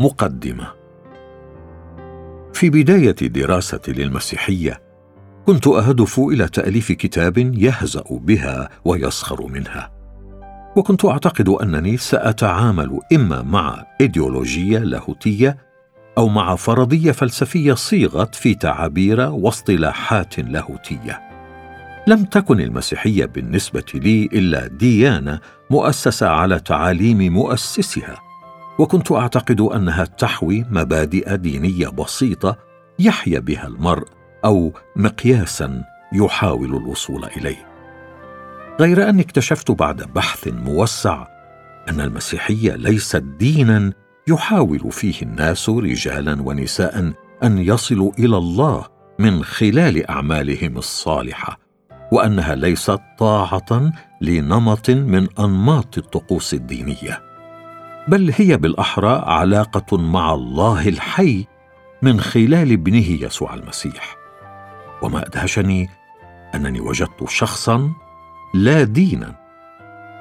مقدمة. في بداية دراستي للمسيحية كنت أهدف إلى تأليف كتاب يهزأ بها ويسخر منها. وكنت أعتقد أنني سأتعامل إما مع إيديولوجية لاهوتية أو مع فرضية فلسفية صيغت في تعابير واصطلاحات لاهوتية. لم تكن المسيحية بالنسبة لي إلا ديانة مؤسسة على تعاليم مؤسسها. وكنت أعتقد أنها تحوي مبادئ دينية بسيطة يحيا بها المرء أو مقياسا يحاول الوصول إليه. غير أني اكتشفت بعد بحث موسع أن المسيحية ليست دينا يحاول فيه الناس رجالا ونساء أن يصلوا إلى الله من خلال أعمالهم الصالحة وأنها ليست طاعة لنمط من أنماط الطقوس الدينية. بل هي بالأحرى علاقة مع الله الحي من خلال ابنه يسوع المسيح. وما أدهشني أنني وجدت شخصا لا دينا.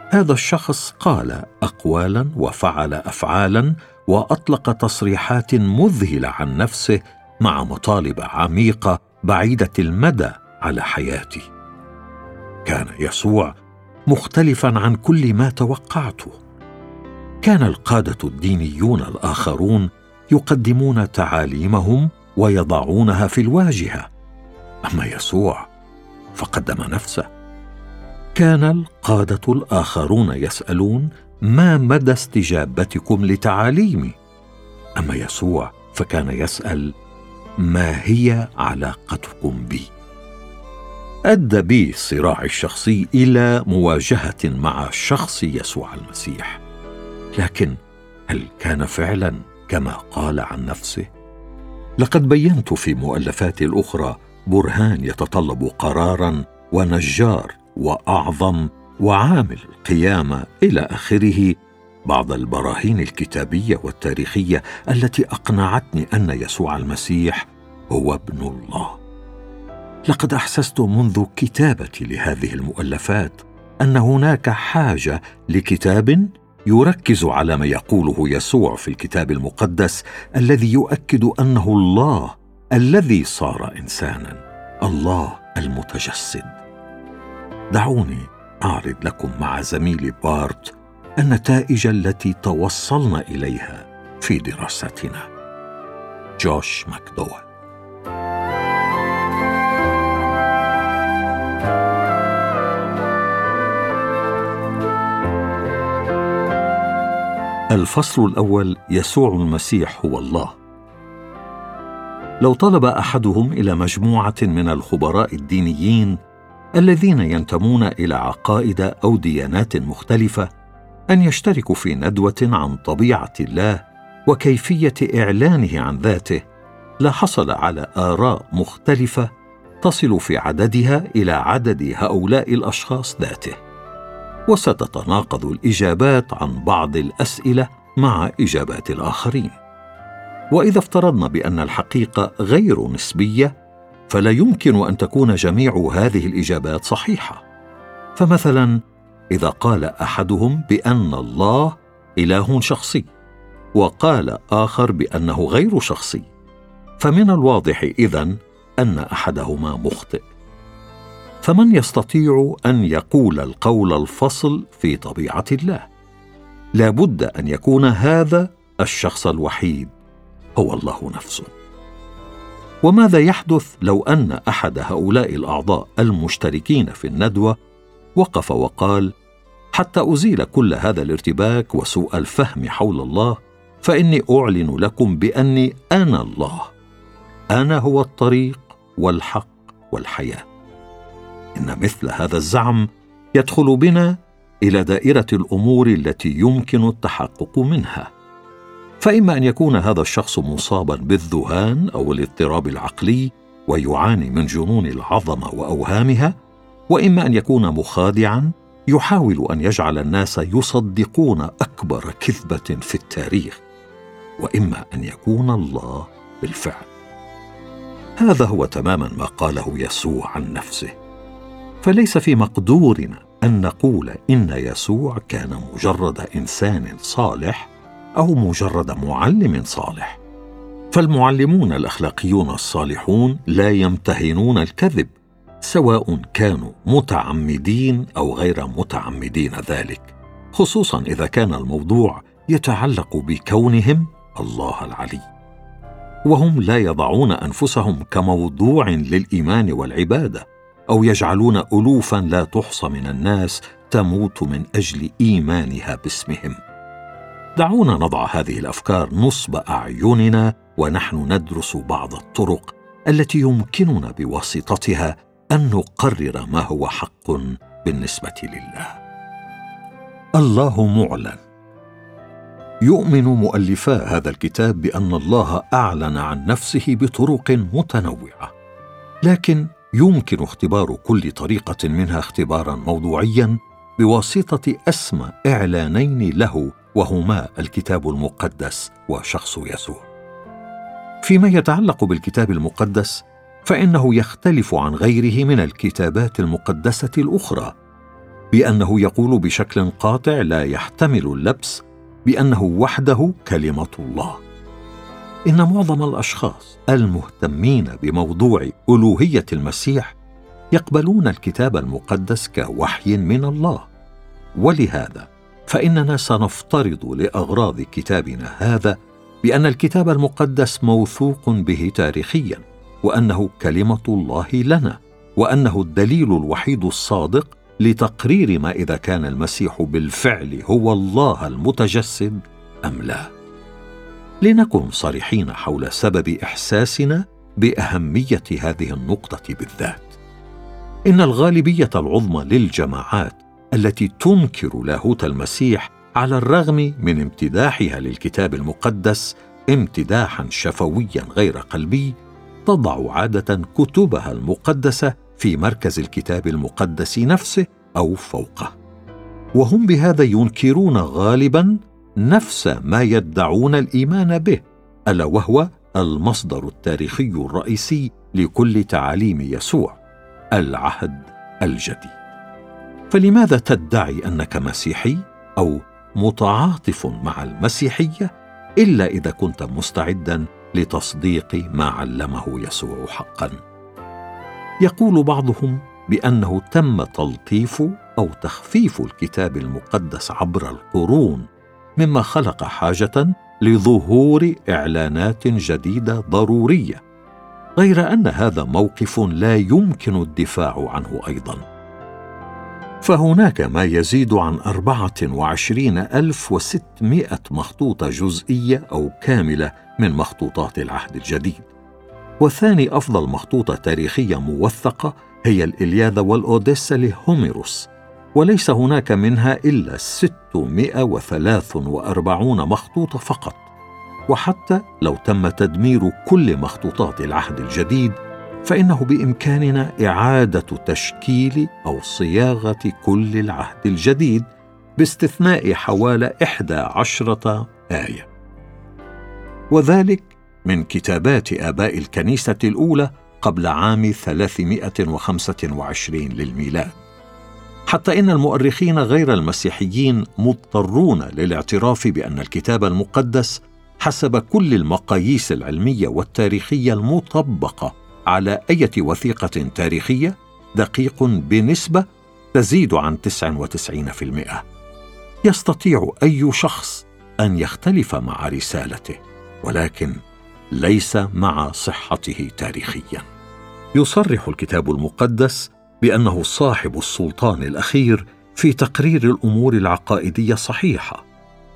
هذا الشخص قال اقوالا وفعل افعالا وأطلق تصريحات مذهلة عن نفسه مع مطالب عميقة بعيدة المدى على حياتي. كان يسوع مختلفا عن كل ما توقعته. كان القادة الدينيون الآخرون يقدمون تعاليمهم ويضعونها في الواجهة. أما يسوع فقدم نفسه. كان القادة الآخرون يسألون ما مدى استجابتكم لتعاليمي؟ أما يسوع فكان يسأل ما هي علاقتكم بي؟ أدى بي صراعي الشخصي إلى مواجهة مع شخص يسوع المسيح. لكن هل كان فعلا كما قال عن نفسه؟ لقد بينت في مؤلفاتي الأخرى برهان يتطلب قرارا ونجار وأعظم وعامل القيامه إلى آخره بعض البراهين الكتابية والتاريخية التي أقنعتني أن يسوع المسيح هو ابن الله. لقد أحسست منذ كتابتي لهذه المؤلفات أن هناك حاجة لكتاب يركز على ما يقوله يسوع في الكتاب المقدس الذي يؤكد أنه الله الذي صار إنسانا الله المتجسد. دعوني أعرض لكم مع زميلي بارت النتائج التي توصلنا إليها في دراستنا. جوش ماكدوال الفصل الأول يسوع المسيح هو الله. لو طلب أحدهم إلى مجموعة من الخبراء الدينيين الذين ينتمون إلى عقائد أو ديانات مختلفة أن يشتركوا في ندوة عن طبيعة الله وكيفية إعلانه عن ذاته لحصل على آراء مختلفة تصل في عددها إلى عدد هؤلاء الأشخاص ذاته. وستتناقض الإجابات عن بعض الأسئلة مع إجابات الآخرين. وإذا افترضنا بأن الحقيقة غير نسبية فلا يمكن أن تكون جميع هذه الإجابات صحيحة. فمثلا إذا قال أحدهم بأن الله إله شخصي وقال آخر بأنه غير شخصي فمن الواضح إذن أن أحدهما مخطئ. فمن يستطيع أن يقول القول الفصل في طبيعة الله. لا بد أن يكون هذا الشخص الوحيد هو الله نفسه. وماذا يحدث لو أن أحد هؤلاء الأعضاء المشتركين في الندوة وقف وقال حتى أزيل كل هذا الارتباك وسوء الفهم حول الله فإني أعلن لكم بأني أنا الله. أنا هو الطريق والحق والحياة. إن مثل هذا الزعم يدخل بنا إلى دائرة الأمور التي يمكن التحقق منها. فإما أن يكون هذا الشخص مصابا بالذهان أو الاضطراب العقلي ويعاني من جنون العظمة وأوهامها وإما أن يكون مخادعا يحاول أن يجعل الناس يصدقون أكبر كذبة في التاريخ وإما أن يكون الله بالفعل. هذا هو تماما ما قاله يسوع عن نفسه. فليس في مقدورنا أن نقول إن يسوع كان مجرد إنسان صالح أو مجرد معلم صالح. فالمعلمون الأخلاقيون الصالحون لا يمتهنون الكذب سواء كانوا متعمدين أو غير متعمدين ذلك خصوصا إذا كان الموضوع يتعلق بكونهم الله العلي. وهم لا يضعون أنفسهم كموضوع للإيمان والعبادة أو يجعلون الوفا لا تحصى من الناس تموت من أجل إيمانها باسمهم. دعونا نضع هذه الأفكار نصب أعيننا ونحن ندرس بعض الطرق التي يمكننا بواسطتها أن نقرر ما هو حق بالنسبة لله. الله معلن. يؤمن مؤلفا هذا الكتاب بأن الله أعلن عن نفسه بطرق متنوعة. لكن يمكن اختبار كل طريقة منها اختبارا موضوعيا بواسطة أسمى إعلانين له وهما الكتاب المقدس وشخص يسوع. فيما يتعلق بالكتاب المقدس فإنه يختلف عن غيره من الكتابات المقدسة الأخرى بأنه يقول بشكل قاطع لا يحتمل اللبس بأنه وحده كلمة الله. إن معظم الأشخاص المهتمين بموضوع ألوهية المسيح يقبلون الكتاب المقدس كوحي من الله. ولهذا فإننا سنفترض لأغراض كتابنا هذا بأن الكتاب المقدس موثوق به تاريخيا وأنه كلمة الله لنا وأنه الدليل الوحيد الصادق لتقرير ما إذا كان المسيح بالفعل هو الله المتجسد أم لا. لنكن صريحين حول سبب إحساسنا بأهمية هذه النقطة بالذات. إن الغالبية العظمى للجماعات التي تنكر لاهوت المسيح على الرغم من امتداحها للكتاب المقدس امتداحا شفويا غير قلبي تضع عادة كتبها المقدسة في مركز الكتاب المقدس نفسه أو فوقه. وهم بهذا ينكرون غالبا نفس ما يدعون الإيمان به ألا وهو المصدر التاريخي الرئيسي لكل تعاليم يسوع العهد الجديد. فلماذا تدعي أنك مسيحي أو متعاطف مع المسيحية إلا إذا كنت مستعدا لتصديق ما علمه يسوع حقا؟ يقول بعضهم بأنه تم تلطيف أو تخفيف الكتاب المقدس عبر القرون مما خلق حاجة لظهور إعلانات جديدة ضرورية غير أن هذا موقف لا يمكن الدفاع عنه أيضا. فهناك ما يزيد عن أربعة وعشرين ألف وستمائة مخطوطة جزئية أو كاملة من مخطوطات العهد الجديد. وثاني أفضل مخطوطة تاريخية موثقة هي الإلياذة والأوديسا لهوميروس وليس هناك منها إلا 643 مخطوطة فقط. وحتى لو تم تدمير كل مخطوطات العهد الجديد فإنه بإمكاننا إعادة تشكيل أو صياغة كل العهد الجديد باستثناء حوالي إحدى عشرة آية. وذلك من كتابات آباء الكنيسة الأولى قبل عام 325 للميلاد. حتى إن المؤرخين غير المسيحيين مضطرون للاعتراف بأن الكتاب المقدس حسب كل المقاييس العلمية والتاريخية المطبقة على أي وثيقة تاريخية دقيق بنسبة تزيد عن 99%. يستطيع أي شخص أن يختلف مع رسالته، ولكن ليس مع صحته تاريخيا. يصرح الكتاب المقدس بأنه صاحب السلطان الأخير في تقرير الأمور العقائدية الصحيحة.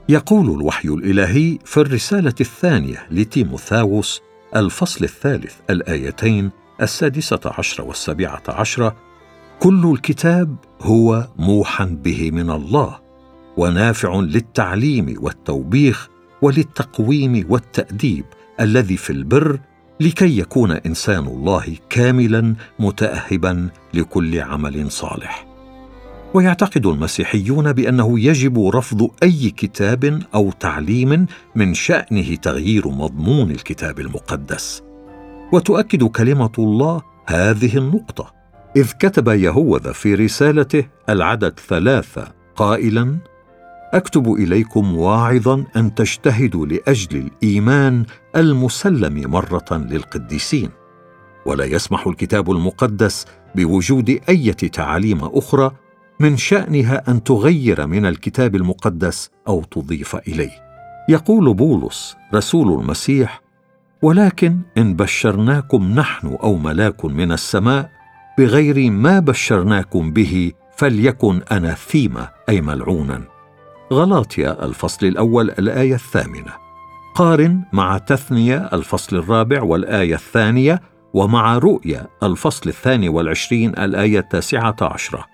يقول الوحي الإلهي في الرسالة الثانية لتيموثاوس الفصل الثالث الآيتين السادسة عشرة والسابعة عشرة كل الكتاب هو موحى به من الله ونافع للتعليم والتوبيخ وللتقويم والتأديب الذي في البر لكي يكون إنسان الله كاملا متأهبا لكل عمل صالح. ويعتقد المسيحيون بأنه يجب رفض أي كتاب أو تعليم من شأنه تغيير مضمون الكتاب المقدس. وتؤكد كلمة الله هذه النقطة. إذ كتب يهوذا في رسالته العدد ثلاثة قائلا أكتب إليكم واعظا أن تجتهدوا لأجل الإيمان المسلم مرة للقديسين. ولا يسمح الكتاب المقدس بوجود أي تعاليم أخرى من شأنها أن تغير من الكتاب المقدس أو تضيف إليه. يقول بولس رسول المسيح ولكن إن بشرناكم نحن أو ملاك من السماء بغير ما بشرناكم به فليكن أناثيما أي ملعونا. غلاطيا الفصل الأول الآية الثامنة. قارن مع تثنية الفصل الرابع والآية الثانية ومع رؤيا الفصل الثاني والعشرين الآية التاسعة عشرة.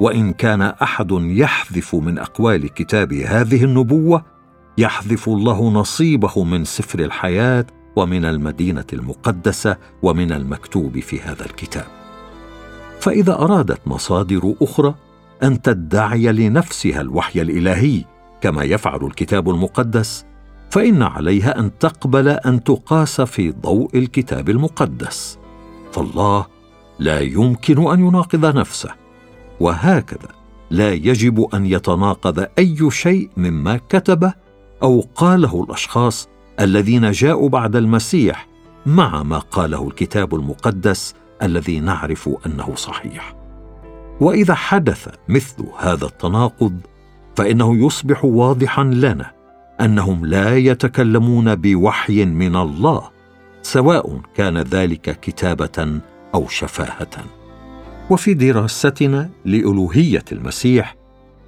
وإن كان أحد يحذف من أقوال كتاب هذه النبوة يحذف الله نصيبه من سفر الحياة ومن المدينة المقدسة ومن المكتوب في هذا الكتاب. فإذا أرادت مصادر أخرى أن تدعي لنفسها الوحي الإلهي كما يفعل الكتاب المقدس فإن عليها أن تقبل أن تقاس في ضوء الكتاب المقدس. فالله لا يمكن أن يناقض نفسه وهكذا لا يجب أن يتناقض أي شيء مما كتبه أو قاله الأشخاص الذين جاءوا بعد المسيح مع ما قاله الكتاب المقدس الذي نعرف أنه صحيح. وإذا حدث مثل هذا التناقض فإنه يصبح واضحا لنا أنهم لا يتكلمون بوحي من الله سواء كان ذلك كتابة أو شفاهة. وفي دراستنا لألوهية المسيح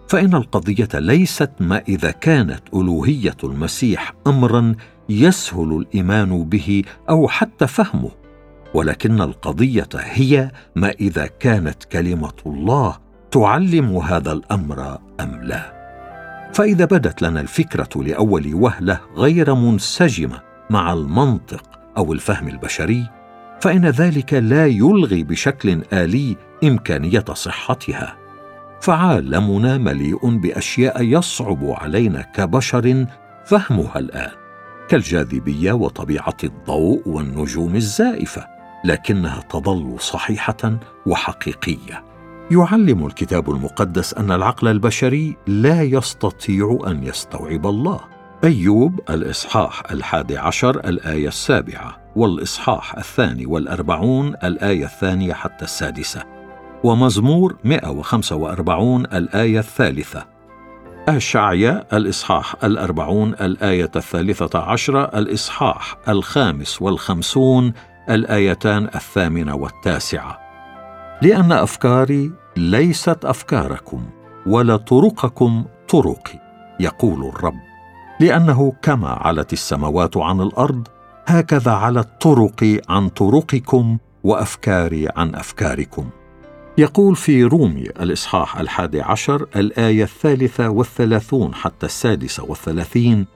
فإن القضية ليست ما إذا كانت ألوهية المسيح امرا يسهل الإيمان به أو حتى فهمه. ولكن القضية هي ما إذا كانت كلمة الله تعلم هذا الأمر أم لا. فإذا بدت لنا الفكرة لأول وهلة غير منسجمة مع المنطق أو الفهم البشري فإن ذلك لا يلغي بشكل آلي إمكانية صحتها. فعالمنا مليء بأشياء يصعب علينا كبشر فهمها الآن كالجاذبية وطبيعة الضوء والنجوم الزائفة. لكنها تظل صحيحة وحقيقية. يعلم الكتاب المقدس أن العقل البشري لا يستطيع أن يستوعب الله. أيوب الإصحاح الحادي عشر الآية السابعة والإصحاح الثاني والأربعون الآية الثانية حتى السادسة ومزمور 145 الآية الثالثة. أشعيا الإصحاح الأربعون الآية الثالثة عشرة الإصحاح الخامس والخمسون الآيتان الثامنة والتاسعة. لأن أفكاري ليست أفكاركم ولا طرقكم طرقي يقول الرب. لأنه كما علت السماوات عن الأرض هكذا علت طرقي عن طرقكم وأفكاري عن أفكاركم. يقول في رومي الإصحاح الحادي عشر الآية الثالثة والثلاثون حتى السادسة والثلاثين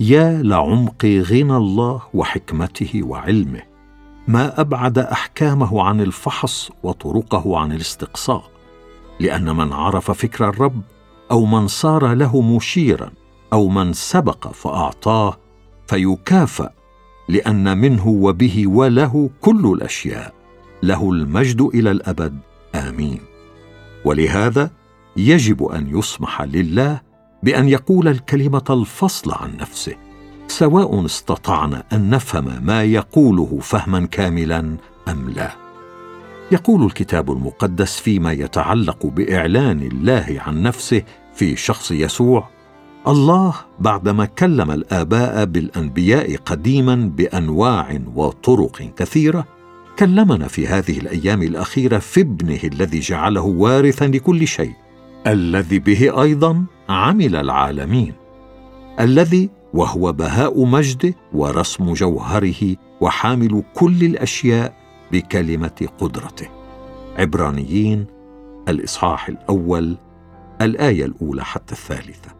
يا لعمق غنى الله وحكمته وعلمه. ما أبعد أحكامه عن الفحص وطرقه عن الاستقصاء لأن من عرف فكر الرب أو من صار له مشيرا أو من سبق فأعطاه فيكافأ لأن منه وبه وله كل الأشياء له المجد إلى الأبد. آمين. ولهذا يجب أن يسمح لله بأن يقول الكلمة الفصل عن نفسه. سواء استطعنا أن نفهم ما يقوله فهما كاملا أم لا. يقول الكتاب المقدس فيما يتعلق بإعلان الله عن نفسه في شخص يسوع الله بعدما كلم الآباء بالأنبياء قديما بأنواع وطرق كثيرة كلمنا في هذه الأيام الأخيرة في ابنه الذي جعله وارثا لكل شيء الذي به أيضا عمل العالمين الذي وهو بهاء مجده ورسم جوهره وحامل كل الأشياء بكلمة قدرته. عبرانيين الإصحاح الأول الآية الأولى حتى الثالثة.